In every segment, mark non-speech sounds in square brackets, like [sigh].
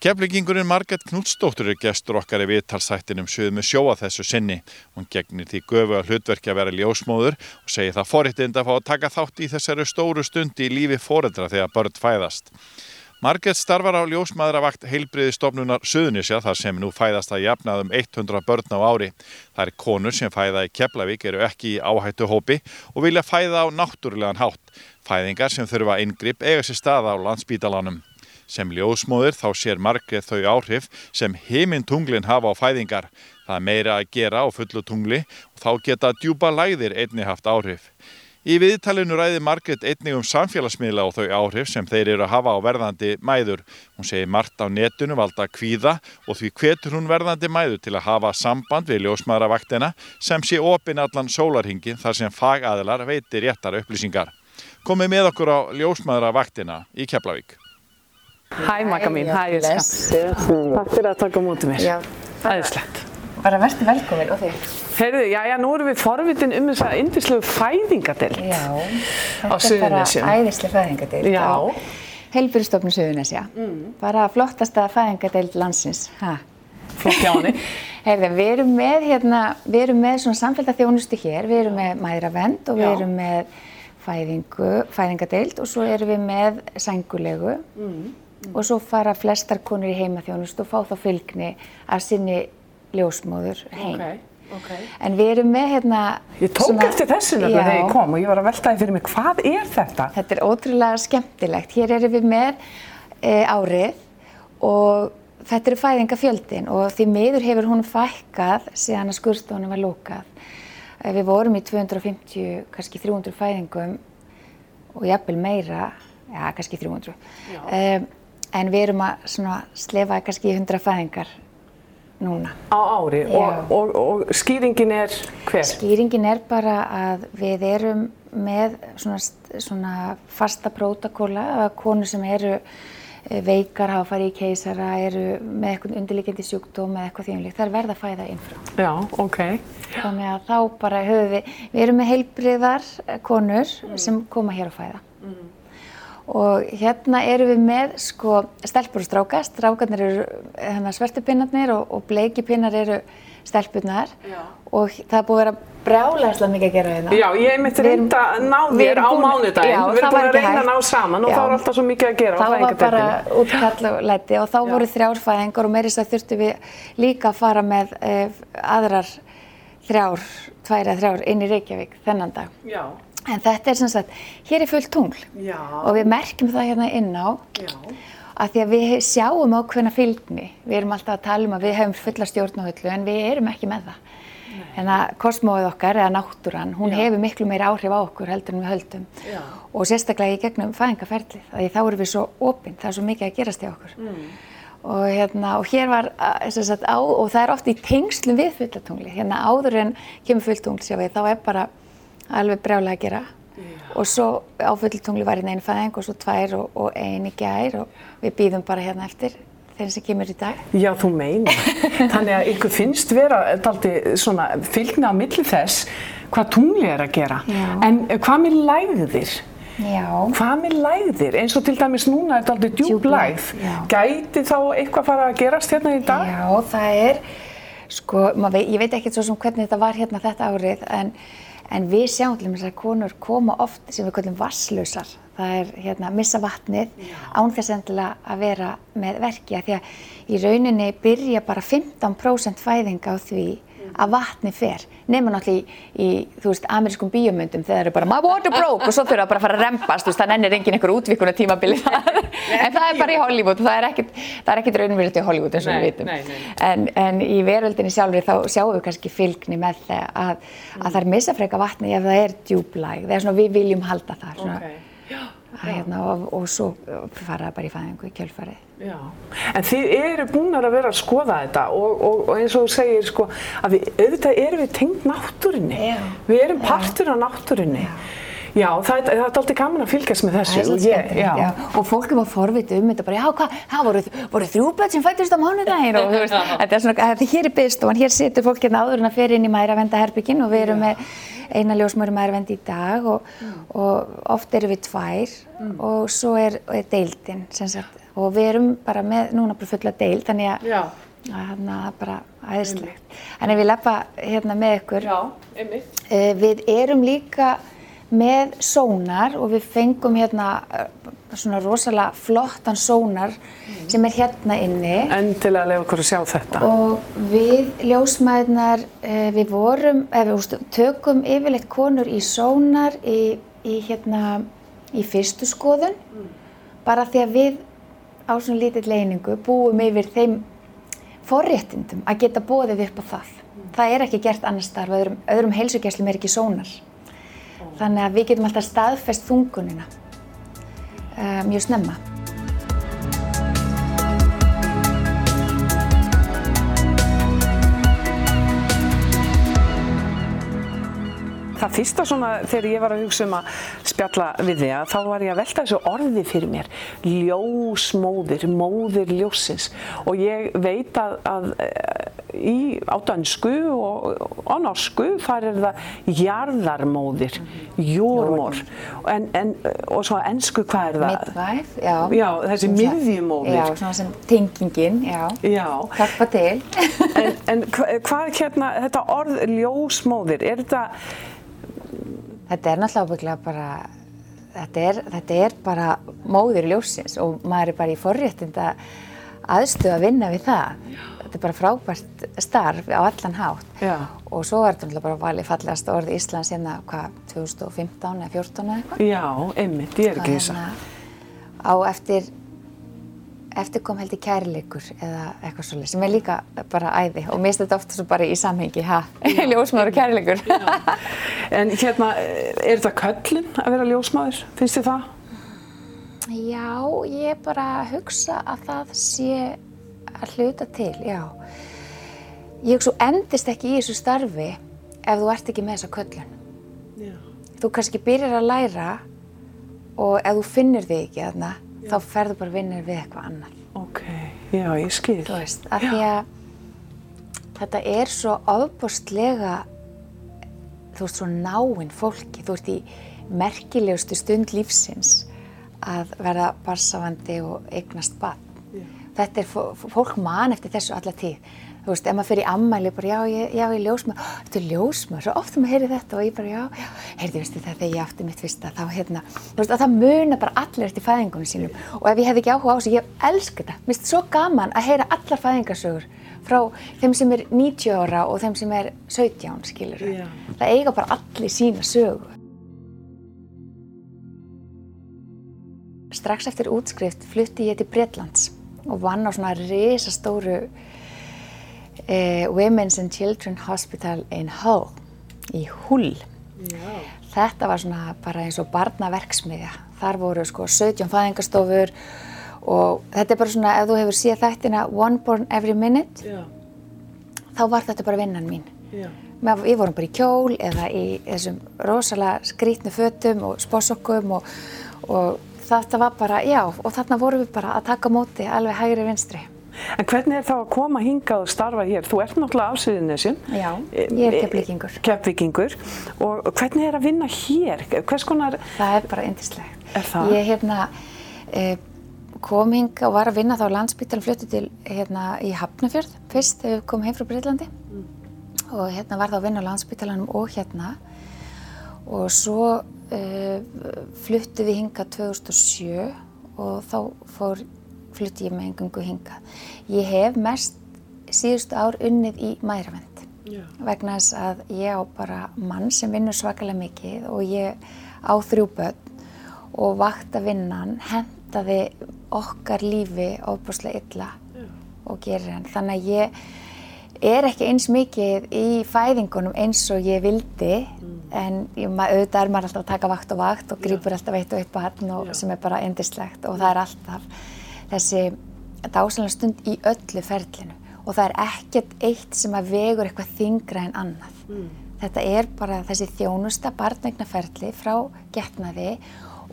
Keflingingurinn Marget Knútsdóttur er gestur okkar í viðtalsættinum sögðu með sjóa þessu sinni. Hún gegnir því göfu að hlutverki að vera ljósmóður og segir það forriðtind að fá að taka þátt í þessari stóru stundi í lífi fóreldra þegar börn fæðast. Marget starfar á ljósmaðuravakt heilbriði stofnunar Suðunisja þar sem nú fæðast að jafnaðum 100 börn á ári. Það er konur sem fæða í Keflavík eru ekki í áhættu hópi og vilja fæða á náttúrulegan hátt. Fæðingar sem þurfa yngripp eiga sér staða á landsbítalanum. Sem ljósmóður þá sér margrið þau áhrif sem heiminn tunglinn hafa á fæðingar. Það er meira að gera á fullu tungli og þá geta djúpa læðir einni haft áhrif. Í viðtalinu ræði Margret einnig um samfélagsmiðla og þau áhrif sem þeir eru að hafa á verðandi mæður. Hún segir margt á netinu valda kvíða og því hvetur hún verðandi mæður til að hafa samband við ljósmaðuravaktina sem sé opin allan sólarhingin þar sem fagaðilar veitir réttar upplýsingar. Komið með okkur á ljósmaðuravaktina í Keflavík. Hæ Magga mín, hæ Ilska. Takk fyrir að taka á móti mér. Já, Æðislegt. bara verður velkomin og þig. Heyrðu, já, já, nú erum við forvitin um þessa indislegu fæðingadelt. Já, Á þetta er bara æðislega fæðingadeild. Já. Helbyrstofnum Suðurnesja. Mm. Bara flottasta fæðingadeild landsins. Ha. Flott hjá henni. [laughs] Heyrðu, við erum með hérna, við erum með svona samfélta þjónustu hér, við erum með mæðravend og við Já. erum með fæðingu, fæðingadeild og svo erum við með sængulegu Mm. Og svo fara flestar konur í heimaþjónustu og fá þá fylgni að sinni ljósmóður heim. Ok, ok. En við erum með hérna... Ég tók svona- eftir þessu nefnilega þegar Já. ég kom og ég var að veltaði fyrir mig, hvað er þetta? Þetta er ótrúlega skemmtilegt. Hér erum við með e, árið og þetta eru fæðingafjöldin og því miður hefur hún fækkað síðan að skurðstofunum var lokað. E, við vorum í 250, kannski 300 fæðingum og jafnvel meira, já kannski 300. E, en við erum að svona, slefa kannski í 100 fæðingar núna. Á ári og, og, og skýringin er hver? Skýringin er bara að við erum með svona, svona fasta prótakóla að konur sem eru eh, veikar, hafa farið í keisara, eru með eitthvað undirlikjandi sjúkdóm eða eitthvað þjóðinlíkt, það er verða að fæða inn frá. Já, ok. Þannig að þá bara höfum við, við erum með heilbriðar konur sem koma hér að fæða. Og hérna erum við með sko stelpur og stráka, strákarnir eru hérna, svertupinnarnir og, og bleikipinnar eru stelpurnar Já. og það er búið að vera brjálæslega mikið að gera hérna. Já, ég mitt reynda að ná þér á mánudaginn. Já, Við það erum búin að reyna að ná saman og Já. þá er alltaf svo mikið að gera Þá var bara útkall og læti og þá voru þrjárfæðingar og meiri þess að þurftum við líka að fara með e, aðrar þrjár, tvær eða þrjár inn í Reykjavík þennan dag. Já, En þetta er sem sagt, hér er fullt tungl já, og við merkjum það hérna inn á já. að því að við sjáum ákveðna fylgni. Við erum alltaf að tala um að við hefum fulla stjórn á öllu en við erum ekki með það. En að kosmóið okkar eða náttúran, hún Já. hefur miklu meira áhrif á okkur heldur en við höldum. Já. Og sérstaklega í gegnum fæðingaferlið, því þá erum við svo opinn, það er svo mikið að gerast í okkur. Mm. Og, hérna, og hér var, sagt, á, og það er oft í tengslum við fullatungli, hérna áður en kemur fulltungl, sjá við, þá er bara alveg brjálega að gera. Og svo á fulltungli var hérna einu fæðing og svo tvær og, og ein í gær og við býðum bara hérna eftir þeirra sem kemur í dag. Já, þú meina. [laughs] Þannig að ykkur finnst vera svona fylgni á milli þess hvað tungli er að gera. Já. En hvað með lægðir? Já. Hvað með lægðir? Eins og til dæmis núna er þetta aldrei djúb já. Gæti þá eitthvað fara að gerast hérna í dag? Já, það er, sko, veit, ég veit ekki svo sem hvernig þetta var hérna þetta árið, en, en við sjáum til dæmis að konur koma oft sem við kallum vasslausar. Það er hérna missa vatnið án þess endilega að vera með verki, af því að í rauninni byrja bara 15% fæðing á því að vatni fer, nema náttúrulega í, í þú veist, amerískum bíómyndum þegar það eru bara my water broke og svo þurfa bara að fara að rempast, þú veist, það nennir engin einhver útvíkuna tímabili þar, en það er bara í Hollywood, það er ekkit, það er ekkit raunverið til Hollywood eins og við vitum. nei, nei. En, en í veröldinni sjálfur þá sjáum við kannski fylgni með það að, að það er missafreka vatni ef það er djúblæg, það er svona við viljum halda það svona, Ok. Hérna, og, og svo fara það bara í fæðingu í kjölfarið. Já, en þið eru búin að vera að skoða þetta og, og, og eins og þú segir sko að við, auðvitað erum við tengd náttúrunni, Já. við erum partur af náttúrunni. Já, það er, það er alltaf gaman að fylgjast með þessu. Það er og svolítið ég- skemmtilegt, já. Og fólk er bara forvitið um þetta, bara, já, hvað, það voru, voru þrjú börn sem fættist á mánudaginn og þú veist, [laughs] þetta er svona, þetta hér er byggstofan, hér situr fólk hérna áður en að fer inn í mæravenda herbygginn og við erum með eina ljósmöru mæravenda í dag og, og oft erum við tvær og svo er, er deildin, sem sagt, og við erum bara með núna bara fulla deil þannig að Já. þannig að það er bara æðislegt. En ef ég leppa hérna með ykkur, Já, einmitt. uh, við erum líka með sónar og við fengum hérna uh, svona rosalega flottan sónar sem er hérna inni Endilega lefa okkur að sjá þetta. og við ljósmæðnar, uh, við vorum, ef við úst, tökum yfirleitt konur í sónar í, í hérna, í fyrstu skoðun bara því að við á svona lítill leiningu búum yfir þeim forréttindum að geta bóðið upp á það. Það er ekki gert annars starf, öðrum, öðrum heilsugjæslum er ekki sónar. Þannig að við getum alltaf staðfest þungunina uh, mjög snemma. Það fyrsta svona þegar ég var að hugsa um að spjalla við þig að þá var ég að velta þessu orði fyrir mér. Ljósmóðir, móðir ljósins. Og ég veit að, að eh, í, á dansku og á norsku þar er það jarðarmóðir, jórmór. En, en, og svo ennsku hvað er það? Midwife, já. Já, þessi miðjumóðir. Já, svona sem tengingin, já. Já. Hjálpa til. En, en hva- hvað er hérna, þetta orð ljósmóðir, er þetta, Þetta er náttúrulega ábygglega bara, þetta er, þetta er bara móðir ljósins og maður er bara í forréttinda aðstöðu að vinna við það. Þetta er bara frábært starf á allan hátt. Já. Og svo er þetta náttúrulega bara valið fallegast orð Íslands hérna, hvað, 2015 eða 14 eða eitthvað. já, einmitt, ég er ekki þess að. Hérna, á eftir, eftir kom held í kærleikur eða eitthvað svolítið sem er líka bara æði og mér þetta ofta svo bara í samhengi, ha, [laughs] ljósmaður og kærleikur. En hérna, er þetta köllin að vera ljósmaður? Finnst þið það? Já, ég bara hugsa að það sé að hluta til, já. Ég hugsa, þú endist ekki í þessu starfi ef þú ert ekki með þessa köllun. Já. Þú kannski byrjar að læra og ef þú finnir þig ekki þarna, þá ferðu bara vinnir við eitthvað annað. Ok, já, ég skil. Þú veist, af því að þetta er svo ofbústlega, þú veist, svo náinn fólki. Þú veist, í merkilegustu stund lífsins að verða barsavandi og eignast barn. Þetta er, fó- fólk man eftir þessu alla tíð. Þú veist, ef maður fyrir ammæli, bara já, ég, já, ég ljósmaður, þetta er ljósmaður, svo oft maður heyri þetta og ég bara, já, já, heyrðu, veistu það, þegar ég átti mitt fyrsta, þá hérna, þú veist, að það muna bara allir eftir fæðingunum sínum og ef ég hefði ekki áhuga á þessu, ég elska þetta, mér finnst svo gaman að heyra allar fæðingarsögur frá þeim sem er 90 ára og þeim sem er 17, skilur Já. það eiga bara allir sína sögu. Strax eftir útskrift flutti ég til Bretlands og vann á svona risastóru eh, Women's and Children Hospital in Hull, í Hull. Þetta var svona bara eins og barnaverksmiðja. Þar voru sko 17 fæðingastofur og þetta er bara svona, ef þú hefur séð þættina One Born Every Minute, Já, þá var þetta bara vinnan mín. já. Við vorum bara í kjól eða í þessum rosalega skrítnu fötum og spósokkum og, og þetta var bara, já, og þarna vorum við bara að taka móti alveg hægri vinstri. En hvernig er þá að koma hingað og starfa hér? Þú ert náttúrulega af Suðurnesjum. Já, ég er Keflvíkingur. Keflvíkingur. Og hvernig er að vinna hér? Hvers konar, Það er bara yndislegt. Er það? Ég hérna eh, kom hingað og var að vinna þá á landsbyttalum flutti til hérna í Hafnafjörð fyrst þegar við komum heim frá Breitlandi og hérna var það að vinna á landsbyttalanum og hérna og svo uh, fluttu við hingað 2007 og þá fór, flutti ég með engungu hingað. Ég hef mest síðustu ár unnið í mæravend Já. vegna þess að ég á bara mann sem vinnur svakalega mikið og ég á þrjú börn og vaktavinnan hentaði okkar lífi ofbúslega illa og gerir hann. Þannig að ég er ekki eins mikið í fæðingunum eins og ég vildi en ég, auðvitað er maður alltaf að taka vakt og vakt og grípur alltaf eitt og eitt barn og, sem er bara endislegt og það er alltaf þessi dásanlega stund í öllu ferlinu. Og það er ekkert eitt sem að vegur eitthvað þingra en annað. Þetta er bara þessi þjónusta barnegnaferli frá getnaði.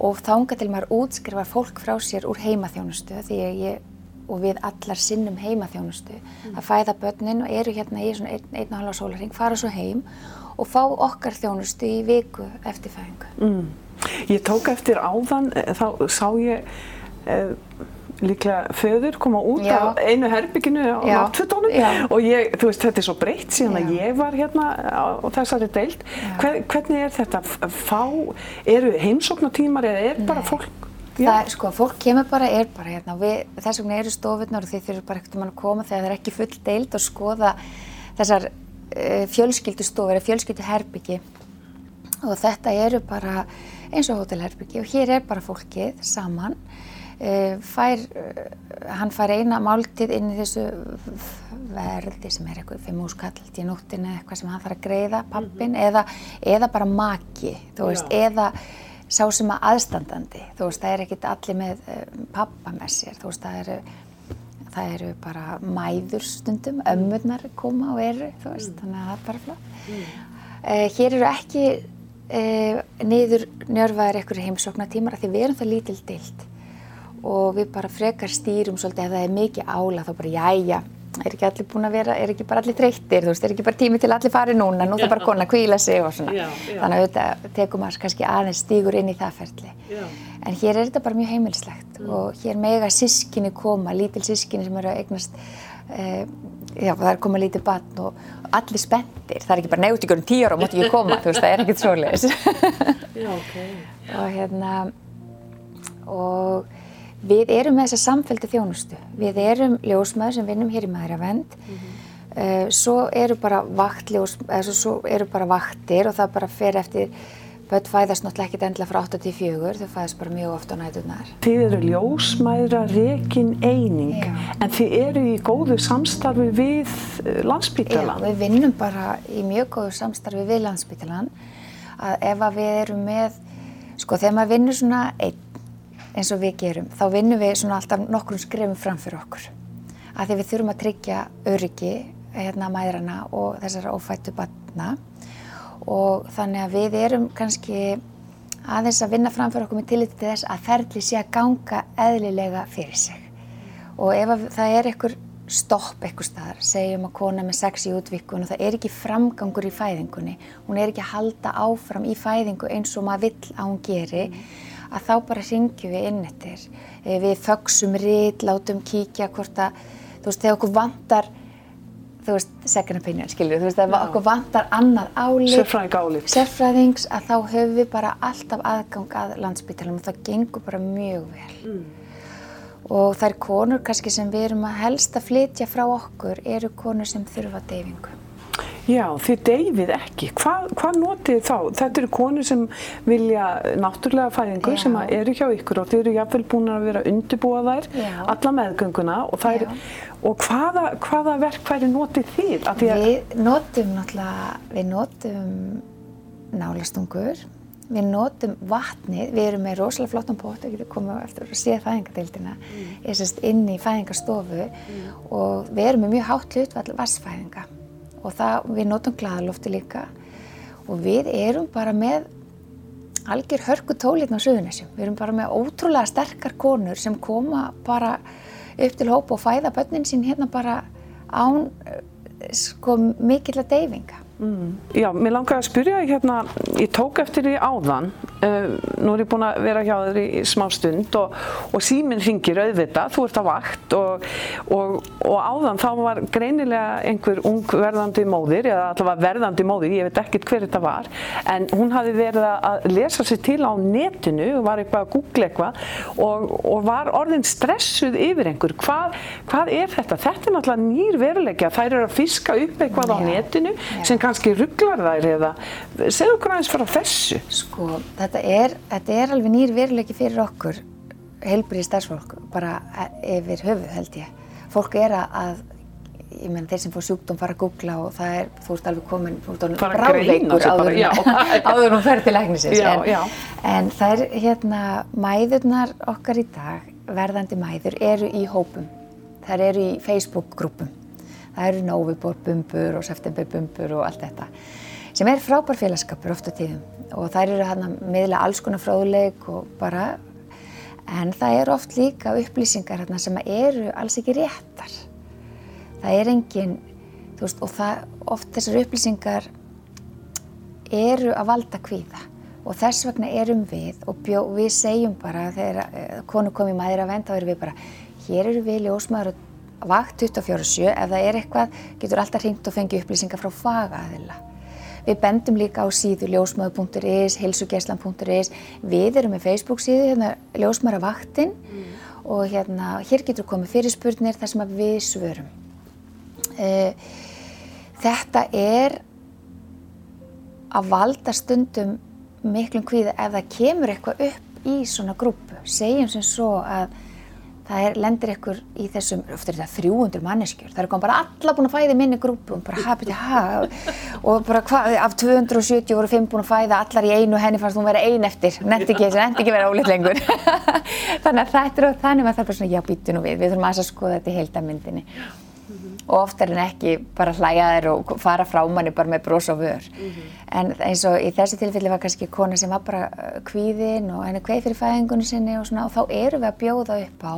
Og þánga til maður útskrifar fólk frá sér úr heimaþjónustu því ég og við allar sinnum heimaþjónustu að fæða börnin og eru hérna í svona einn, einn og halva sólarring, fara svo heim og fá okkar þjónustu í viku eftir fæðingu. Ég tók eftir áðan, eh, þá sá ég uh, líklega föður koma út Já. af einu herbygginu á Já. og ég, þú veist, þetta er svo breytt síðan að Já. ég var hérna á, á þessari deild. Hver, hvernig er þetta? Fá, eru heimsóknatímar eða er bara fólk? Það sko, fólk kemur bara, er bara hérna og við, þess vegna eru stofurnar og þið þurfum bara ekkert um að koma þegar það er ekki full deild og skoða þessar uh, fjölskyldustofur eða fjölskylduherbyggi og þetta eru bara eins og hótelherbyggi og hér er bara fólkið saman fær, uh, hann fær eina máltið inn í þessu verði sem er eitthvað fimm úrskall í nóttinni eða eitthvað sem hann þarf að greiða pappin eða, eða bara maki þú veist, eða sá sem að aðstandandi, þú veist, það er ekkit allir með uh, pappa með sér, þú veist, það eru það eru bara mæður stundum, ömmurnar koma og eru, þú veist, þannig að það er bara flott. Uh, hér eru ekki uh, niður njörfaðir einhverju heimsóknartímar af því við erum það lítil dild og við bara frekar stýrum svolítið ef það er mikið ála þá bara jæja, er ekki allir búin að vera, er ekki bara allir þreyttir, þú veist, er ekki bara tími til allir fari núna, nú þarf bara kona að kvíla sig og svona. Já, já. Þannig að auðvitað tekum maður kannski aðeins stígur inn í það ferli. Já. En hér er þetta bara mjög heimilislegt og hér mega sískinni koma, lítil sískinni sem eru að eignast, uh, já það er koma lítið barn og allir spenntir, það er ekki bara nefnt ykkur um tíu ára og mátti ekki koma, þú veist, það er ekkert svoleiðis. Já, ok. [laughs] og hérna, og við erum með þessa samféldi þjónustu, við erum ljósmaður sem vinnum hér í maðuravend, uh, svo eru bara vaktljós, eða svo, svo eru bara vaktir og það bara fer eftir Börn fæðast náttúrulega ekkert endilega frá 8 til 4, þau fæðast bara mjög oft á nætunar. Þið eru ljósmæðra rekin eining Já. en þið eru í góðu samstarfi við eh, Landspítala. Já, við vinnum bara í mjög góðu samstarfi við Landsbytalan að ef að við erum með, sko þegar maður vinnur svona einn eins og við gerum, þá vinnum við svona alltaf nokkrum skrefum fram fyrir okkur. Að því við þurfum að tryggja öryggi hérna mæðrana og þessara ófættu batna og þannig að við erum kannski aðeins að vinna fram fyrir okkur með tilliti til þess að ferli sé að ganga eðlilega fyrir sig. Og ef að það er einhver stopp eitthvað staðar, segjum að kona með sex í útvikun og það er ekki framgangur í fæðingunni, hún er ekki að halda áfram í fæðingu eins og maður vill að hún geri, að þá bara ringjum við inn eftir. Eh, Við fögsum rít, látum kíkja hvort að, þú veist, þegar okkur vantar, þú veist, second opinion, skilur, þú veist, ef okkur vantar annað álit, Sérfræðing álit. sérfræðings, að þá höfum við bara alltaf aðgang að landsbytalanum og það gengur bara mjög vel. Og þær konur kannski sem við erum að helst að flytja frá okkur eru konur sem þurfa deyfingu. Já, þið deyfið ekki. Hvað, hvað notið þá? Þetta eru konur sem vilja náttúrulega fæðingu Já. sem eru hjá ykkur og þið eru jáfnvel búin að vera undirbúa þær Já. alla meðgönguna og, þær, og hvaða, hvaða verkfæri notið þið? Við notum náttúrulega, við notum nálastungur, við notum vatnið, við erum með rosalega flottan pott, við getum komið eftir að sé fæðingadeildina, mm. inn í fæðingastofu og við erum með mjög hátt hlutvall vassfæðinga og það, við notum glaðalofti líka og við erum bara með algjör hörku tólitn á Suðunessjum. Við erum bara með ótrúlega sterkar konur sem koma bara upp til hópa og fæða börnin sín hérna bara án eh, sko mikill að deyfinga. Já, mér langar að spyrja þig hérna, ég tók eftir því áðan, uh, nú er ég búin að vera hjá þér í smá stund og, og síminn hringir auðvitað, þú ert á vakt og, og, og áðan þá var greinilega einhver ung verðandi móðir, eða allavega verðandi móðir, ég veit ekkert hver þetta var, en hún hafi verið að lesa sér til á netinu, var eitthvað að googla eitthvað og, og var orðin stressuð yfir einhver. Hvað, hvað er þetta? Þetta er náttúrulega nýr veruleika, þær eru að fiska upp eitthvað á Já. netinu Já. sem kannski rugglar þær eða segðu okkur aðeins frá þessu Sko, þetta er, þetta er alveg nýr veruleiki fyrir okkur, heilbriði starfsfólk, bara yfir höfuð held ég. Fólk er að- ég meina þeir sem fór sjúkdóm fara að googla og það er, þú ert alveg komin, þú ert alveg bara, áður, hún [laughs] fer til læknisins. Já, en, já. en það er hérna, mæðurnar okkar í dag, verðandi mæður, eru í hópum. Það eru í Facebook-grúpum. Það eru Novibor-bumbur og September-bumbur og allt þetta. Sem er frábær félagskapur oft á tíðum. Og þær eru hann að miðla alls konar fróðleik og bara... En það eru oft líka upplýsingar hérna sem eru alls ekki réttar. Það er engin, þú veist, og það, oft þessar upplýsingar eru að valda kvíða og þess vegna erum við og bjó, við segjum bara þegar eh, konu kom í maður að venda þá erum við bara hér eru við ljósmaður og vakt 24-7, ef það er eitthvað getur alltaf hringt og fengið upplýsingar frá fagaðila. Við bendum líka á síðu ljósmaður.is, hilsugeslan.is, við erum með Facebook síðu, hérna ljósmaðuravaktinn mm. og hérna hér getur komið fyrirspurnir þar sem við svörum. Uh, þetta er að valda stundum miklum kvíða ef það kemur eitthvað upp í svona grúpu. Segjum sem svo að það er, lendir ykkur í þessum, ofta er þetta 300 manneskjur, það er kom bara alla búin að fæða minni grúpu og bara hafði þetta ha og bara hvað, af 270 voru 5 búin að fæða allar í einu henni fannst hún vera ein eftir, netti ekki þessi, netti ekki vera ólitt lengur. [laughs] þannig að þetta er þannig að það er bara svona, já býtu nú við, við þurfum að skoða þetta í heildamyndinni og oftar en ekki bara hlæja þér og fara frá manni bara með brós og vör. Mm -hmm. En eins og í þessi tilfelli var kannski kona sem var bara uh, kvíðinn og henni kveið fyrir fæðingunni sinni og svona og þá eru við að bjóða upp á.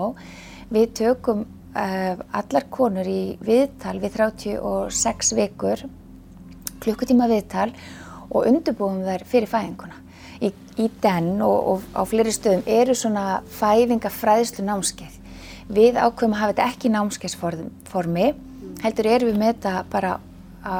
Við tökum uh, allar konur í viðtal við 36 vikur, klukkutíma viðtal og undurbúum þær fyrir fæðinguna. Í, í den og, og á fleiri stöðum eru svona fæðingafræðslu námskeið. Við ákveðum að hafa þetta ekki í námskeiðsformi heldur erum við með þetta bara á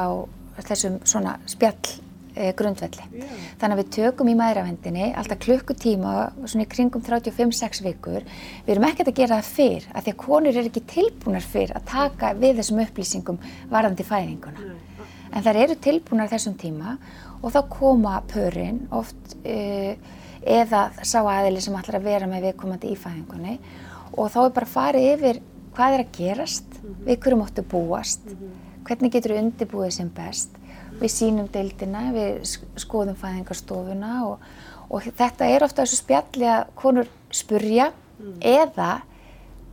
þessum svona spjall e, grundvelli. Yeah. Þannig að við tökum í maðuravendinni alltaf klukkutíma svona í kringum 35-6 vikur. Við erum ekkert að gera það fyrr af því að konur eru ekki tilbúnar fyrr að taka við þessum upplýsingum varðandi fæðinguna. Yeah. En þær eru tilbúnar þessum tíma og þá koma pörinn oft e, eða sá aðili sem ætlar að vera með viðkomandi í fæðingunni og þá er bara farið yfir hvað er að gerast, mm -hmm. við hverju móttu búast, mm -hmm. hvernig getur við undirbúið sem best. Við sínum deildina, við skoðum fæðingarstofuna og, og þetta er ofta þessu spjalli að konur spurja mm. eða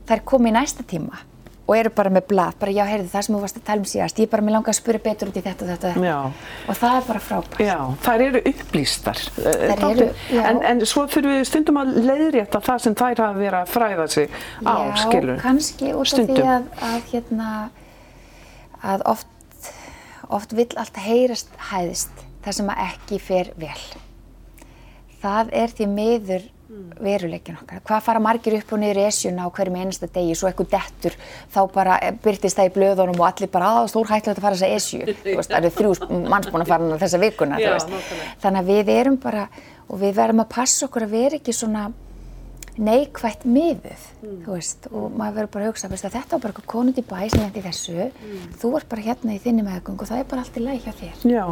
þær komi í næsta tíma og eru bara með blad, bara já, heyrðu það sem þú varst að tala um síðast, ég bara með langa að spura betur út í þetta og þetta, þetta og það er bara frábært. Já, þær eru upplýstar, eh, þær eru, en, en svo fyrir við stundum að leiðrétta það sem þær hafa verið að fræða sig á, já, skilur. Já, kannski út af því að, að, hérna, að oft, oft vill alltaf heyrast hæðist það sem ekki fer vel. Það er því miður veruleikin okkar. Hvað fara margir upp og niður esjuna á hverjum einasta degi, svo eitthvað dettur, þá bara byrtist það í blöðunum og allir bara aða stór hættilegt að fara þessa esju. [laughs] Veist, það eru þrjú manns búin að fara þessa vikuna. Já, Þannig að við erum bara, og við verðum að passa okkur að vera ekki svona neikvægt miðuð, mm. þú veist, og maður verður bara að hugsa, veist, að þetta var bara eitthvað konund í bæ sem lendi þessu, mm. þú ert bara hérna í þinni meðgung og það er bara allt í læg hjá þér. Já,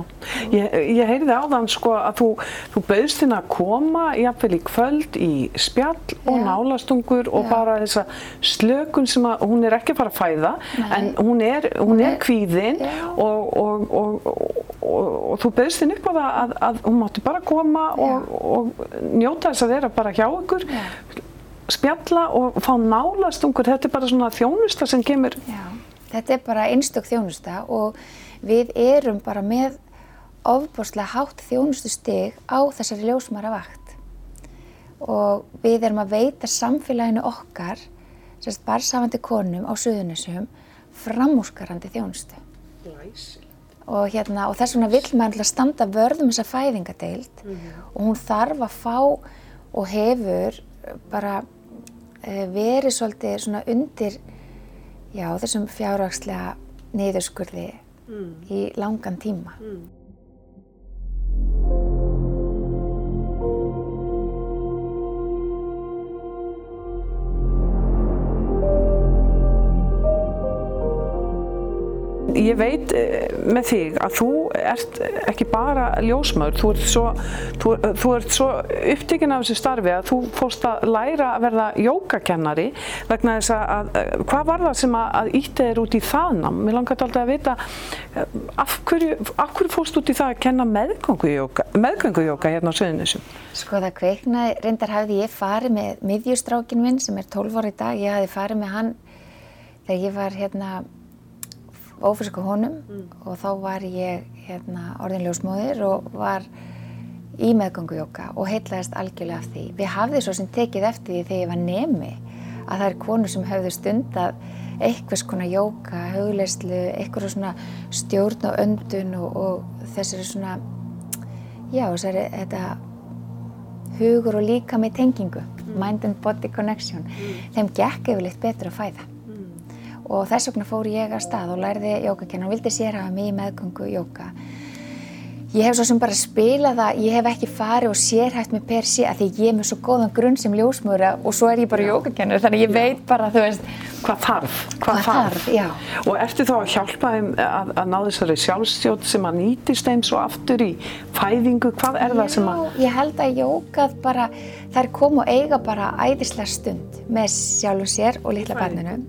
ég, ég heyrði áðan sko að þú, þú bauðst þinn að koma jafnvel í kvöld í spjall Já. og nálastungur og Já. bara þessa slökun sem að hún er ekki að fara að fæða, Nei. en hún er, hún er kvíðinn og, og, og, og þú bauðst þinn upp á það að, að hún mátti bara koma og njóta þess að vera bara hjá ykkur spjalla og fá nálastungur, þetta er bara svona þjónusta sem kemur. Já, þetta er bara einstök þjónusta og við erum bara með ofbúrslega hátt þjónustu stig á þessari ljósmara vakt og við erum að veita samfélaginu okkar, sérst barsafandi konum á Suðunisjum, framúskarandi þjónustu. Læsilegt. Og, hérna, og þess vegna vill maður standa vörðum þessa fæðingadeild mm -hmm. og hún þarf að fá og hefur bara verið svolítið svona undir já, þessum fjárhagslega niðurskurði mm. í langan tíma. Mm. Ég veit eh, með þig að þú ert ekki bara ljósmaður, þú ert svo, þú, þú ert svo upptíkin af þessu starfi að þú fórst að læra að verða jógakennari vegna þess að, hvað var það sem að ítti þér út í það nám? Mér langar alltaf að vita eh, af hverju, af hverju fórst út í það að kenna meðgöngujóka hérna á Söðunisum? Sko það kveiknaði, reyndar hafði ég farið með miðjustrákin minn sem er 12 ári í dag, ég hafði farið með hann þegar ég var hérna ófyrsku honum mm. og þá var ég hérna, orðinljósmóðir og var í meðgöngujóka og heitlaðist algjörlega af því. Við hafði svo sem tekið eftir því þegar ég var nemi að það er konur sem höfðu stundað eitthvað svona jóka, hugleyslu, eitthvað svona stjórn og öndun og, og þessari svona, já þessari þetta hugur og líka með tengingu. Mm mind and body connection, þeim gekk yfirleitt betur að fæða. Og þess vegna fór ég að stað og lærði jókakennan og vildi sérhafa mig í meðgöngu jóka. Ég hef svo sem bara spilað það, ég hef ekki farið og sérhæft mig per sé að því ég er með svo góðan grunn sem ljósmöra og svo er ég bara jókakennur þannig ég veit bara, þú veist, Hvað þarf? Hvað þarf, já. Og ertu þá að hjálpa þeim að, að ná þessari sjálfstjótt sem að nýtist þeim svo aftur í fæðingu? Hvað er það sem að... Já, ég held að jókað bara, þær kom og eiga bara æðislega stund með sjálfum sér og litla barninu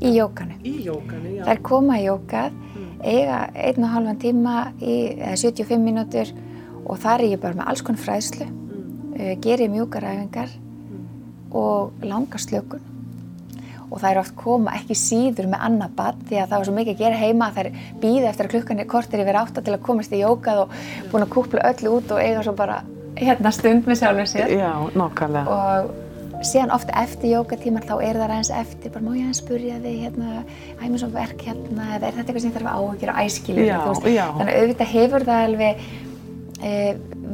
í jókanu. Í jókanu, já. Þær koma í jókað, eiga einn og halvan tíma í eða 75 mínútur og þar er ég bara með alls konar fræðslu, mm. gerir mjúkar æfingar og langa slökun og það er oft koma ekki síður með annað barn því að það var svo mikið að gera heima að þær býða eftir að klukkan er kortir yfir átta til að komast í jókað og búin að kúpla öllu út og eiga svo bara hérna stund með sjálfur sér Já, nákvæmlega. og síðan ofta eftir jókatíman þá er það aðeins eftir, bara má ég aðeins spurja þig hérna, æmur svo verk hérna eða er þetta eitthvað sem þarf að áhugjur og já. þannig að auðvitað hefur það alveg e,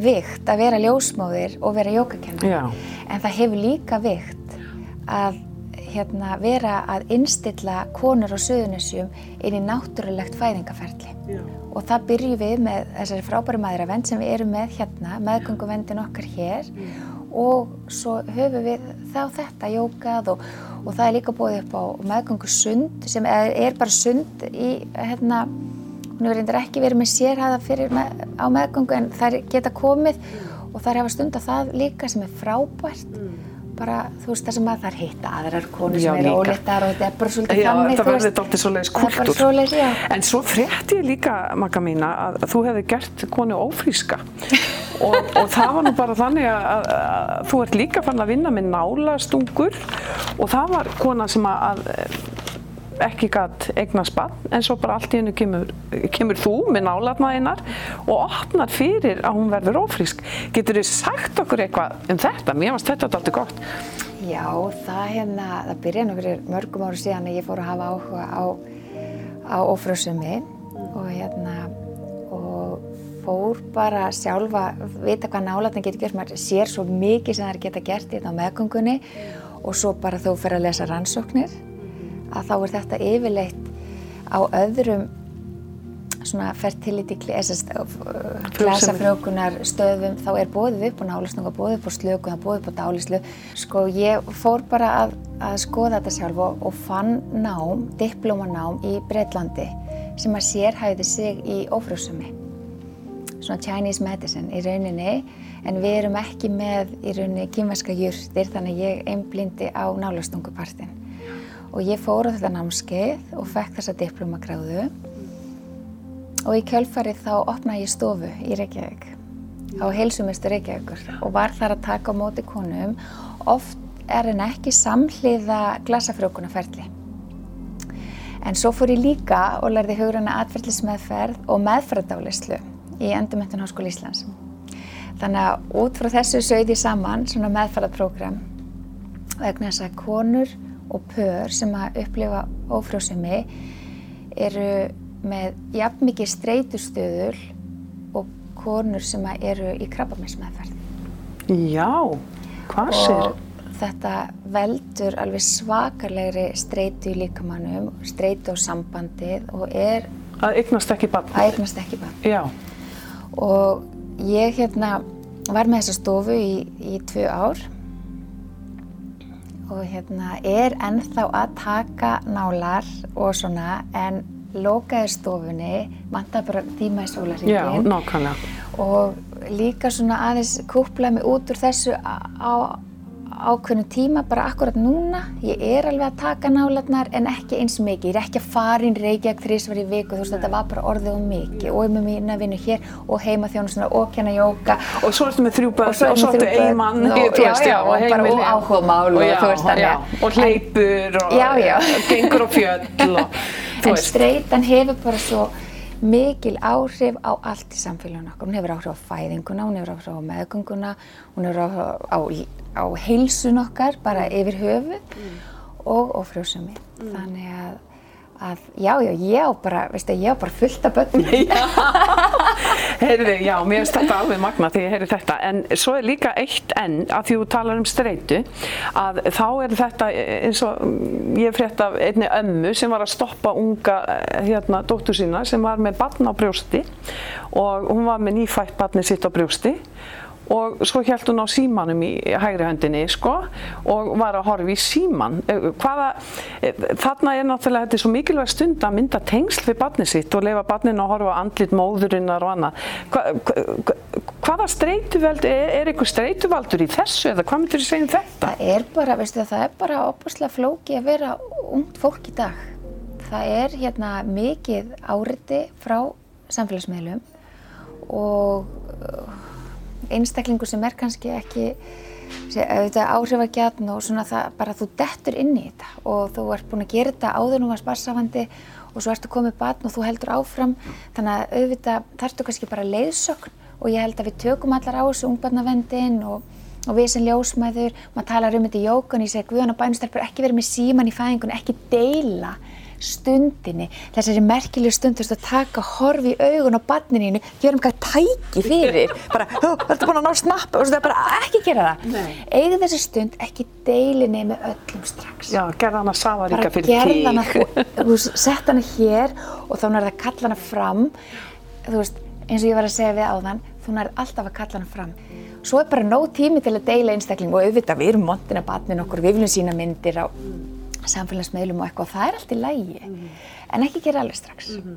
vikt að vera ljósmóðir og vera jókakennar en það hefur líka vikt að hérna, vera að innstilla konur á Suðunessjum inn í náttúrulegt fæðingaferli Já. og það byrjum við með þessari frábæri maðuravend sem við erum með hérna, meðgönguvendin okkar hér og svo höfum við þá þetta jókað og, og það er líka búið upp á meðgöngu sund sem er, er bara sund í hérna, hún hefur reyndar ekki verið með sérhæða fyrir með, á meðgöngu en þær geta komið og þær hafa stund það líka sem er frábært bara þú veist það sem að þær hitta aðrar konur Já, sem eru óléttar og þetta er bara svolítið Já, þannig þú verður veist. dálítið svoleiðis Það er bara svoleiðis, já. En svo frétti ég líka, Magga mína, að þú hefði gert konu ófríska og, og það var nú bara þannig að, að, að þú ert líka fann að vinna með nálastungur og það var kona sem að, að ekki gætt eignast barn en svo bara allt í hennu kemur, kemur þú með nálarnaðinnar og opnar fyrir að hún verður ófrísk. Getur þið sagt okkur eitthvað um þetta? Mér varst þetta alltaf gott. Já, það hérna, það byrjaði fyrir mörgum áru síðan að ég fór að hafa áhuga á, á ófrjósumi og hérna, og fór bara sjálfa, vita hvað nálatni getur gert, maður sér svo mikið sem það geta gert í þetta á meðgöngunni og svo bara þú fyrir að lesa rannsóknir, að þá er þetta yfirleitt á öðrum svona fertility glasafrjókunar stöðum þá er bóðið upp á nálastunga, bóðið upp á slöku, það bóðið upp á dálislu. Sko ég fór bara að, að skoða þetta sjálf og, og fann nám, diplómanám í Breitlandi sem að sérhæði sig í ófrjósumi. Svona Chinese medicine í rauninni en við erum ekki með í rauninni kýmverska jurtir þannig ég einblindi á nálastungupartin. Og ég fór á þetta námskeið og fekk þessa diplómagráðu. Og í kjölfarið þá opnaði ég stofu í Reykjavík á heilsumistu Reykjavíkur. Og var þar að taka á móti konum oft er en ekki samhliða glasafrjókunaferli en svo fór ég líka og lærði hugræna atferðlismeðferð og meðferðardálislu í Endurmentun Háskóla Íslands. Þannig að út frá þessu sögði ég saman svona meðferðarprogram vegna þess að konur og pör sem að upplifa ófrjósemi eru með jafn mikið streytustöðul og konur sem að eru í krabbameinsmeðferð. Já, hvað sér? Og þetta veldur alveg svakalegri streytu í líkamannum, streytu á sambandið og er Að eignast ekki barn. að eignast ekki barn. Já, Og ég hérna var með þessa stofu í, í tvö ár og hérna er ennþá að taka nálar og svona en lokaði stofunni, vantaði bara tíma í já, sólarhingin nákvæmlega. og líka svona aðeins kúplaði mig út úr þessu á, á ákveðnu tíma bara akkurat núna. Ég er alveg að taka nálarnar en ekki eins mikið, ég er ekki að fara inn Reykjavík þrísvar í viku, þú veist þetta var bara orðið og mikið. Og ég með mína vinnu hér og heima þjónustuna og kenna jóka Og svo ertu með þrjú börn og, svo er ertu börn. eiginmann, og- já, já, já, og bara og áhugamál og og hleypur og gengur fjöll [laughs] og þú en streytan hefur bara svo mikil áhrif á allt í samfélaginu okkar. Hún hefur áhrif á fæðinguna, hún hefur áhrif á meðgönguna, hún hefur áhrif á, á heilsun okkar, bara yfir höfuð og ófrjósumi. Þannig að, að já, já, ég á bara, veistu, ég á bara fullt af börnum. [laughs] [laughs] Heyrði, já, mér finnst þetta alveg magna þegar ég heyri þetta, en svo er líka eitt enn að því þú talar um streitu, að þá er þetta eins og ég frétt af einni ömmu sem var að stoppa unga hérna, dóttur sína sem var með barn á brjósti og hún var með nýfætt barni sitt á brjósti og svo held hún á símanum í hægri höndinni sko og var að horfa í síman hvaða, þarna er náttúrulega þetta er svo mikilvæg stund að mynda tengsl við barni sitt og lefa barninu að horfa andlit móðurinnar og annað. Hva, hva, hvaða streituveld er, er eitthvað streituvaldur í þessu eða hvað myndir þú segja um þetta? Það er bara, veistu það, er bara opaslega flóki að vera ungt fólk í dag. Það er hérna mikið áriti frá samfélagsmiðlum og einstaklingur sem er kannski ekki áhrifagjarn og svona það bara þú dettur inn í þetta og þú ert búin að gera þetta áður nú að sparsafandi og svo ertu komið batn og þú heldur áfram. Þannig að auðvitað þarftu kannski bara leiðsögn og ég held að við tökum allar á þessu ungbarnavendin og, og við sem ljósmæður, maður talar um þetta í jókun, ég segi Guðan og bænustelpur ekki verið með síman í fæðingun, ekki deila stundinni, þessari merkilegu stund, þú veist, að taka horfi í augun á barnininu, gera um hvað tæki fyrir, [laughs] bara, þú ert búin að ná snappa og þú veist, bara ekki gera það. Eigið þessi stund, ekki deilinni með öllum strax. Já, gerða hana safaríka fyrir tík. Bara gerða hana, [laughs] þú veist, sett hana hér og þá nærða að kalla hana fram, þú veist, eins og ég var að segja við áðan, þú nærða alltaf að kalla hana fram. Svo er bara nóg tími til að deila einstakling og auðvitað við erum montin að barnin okkur, við viljum sína myndir á samfélagsmeðlum og eitthvað, það er allt í lægi mm -hmm. en ekki gera alveg strax mm -hmm.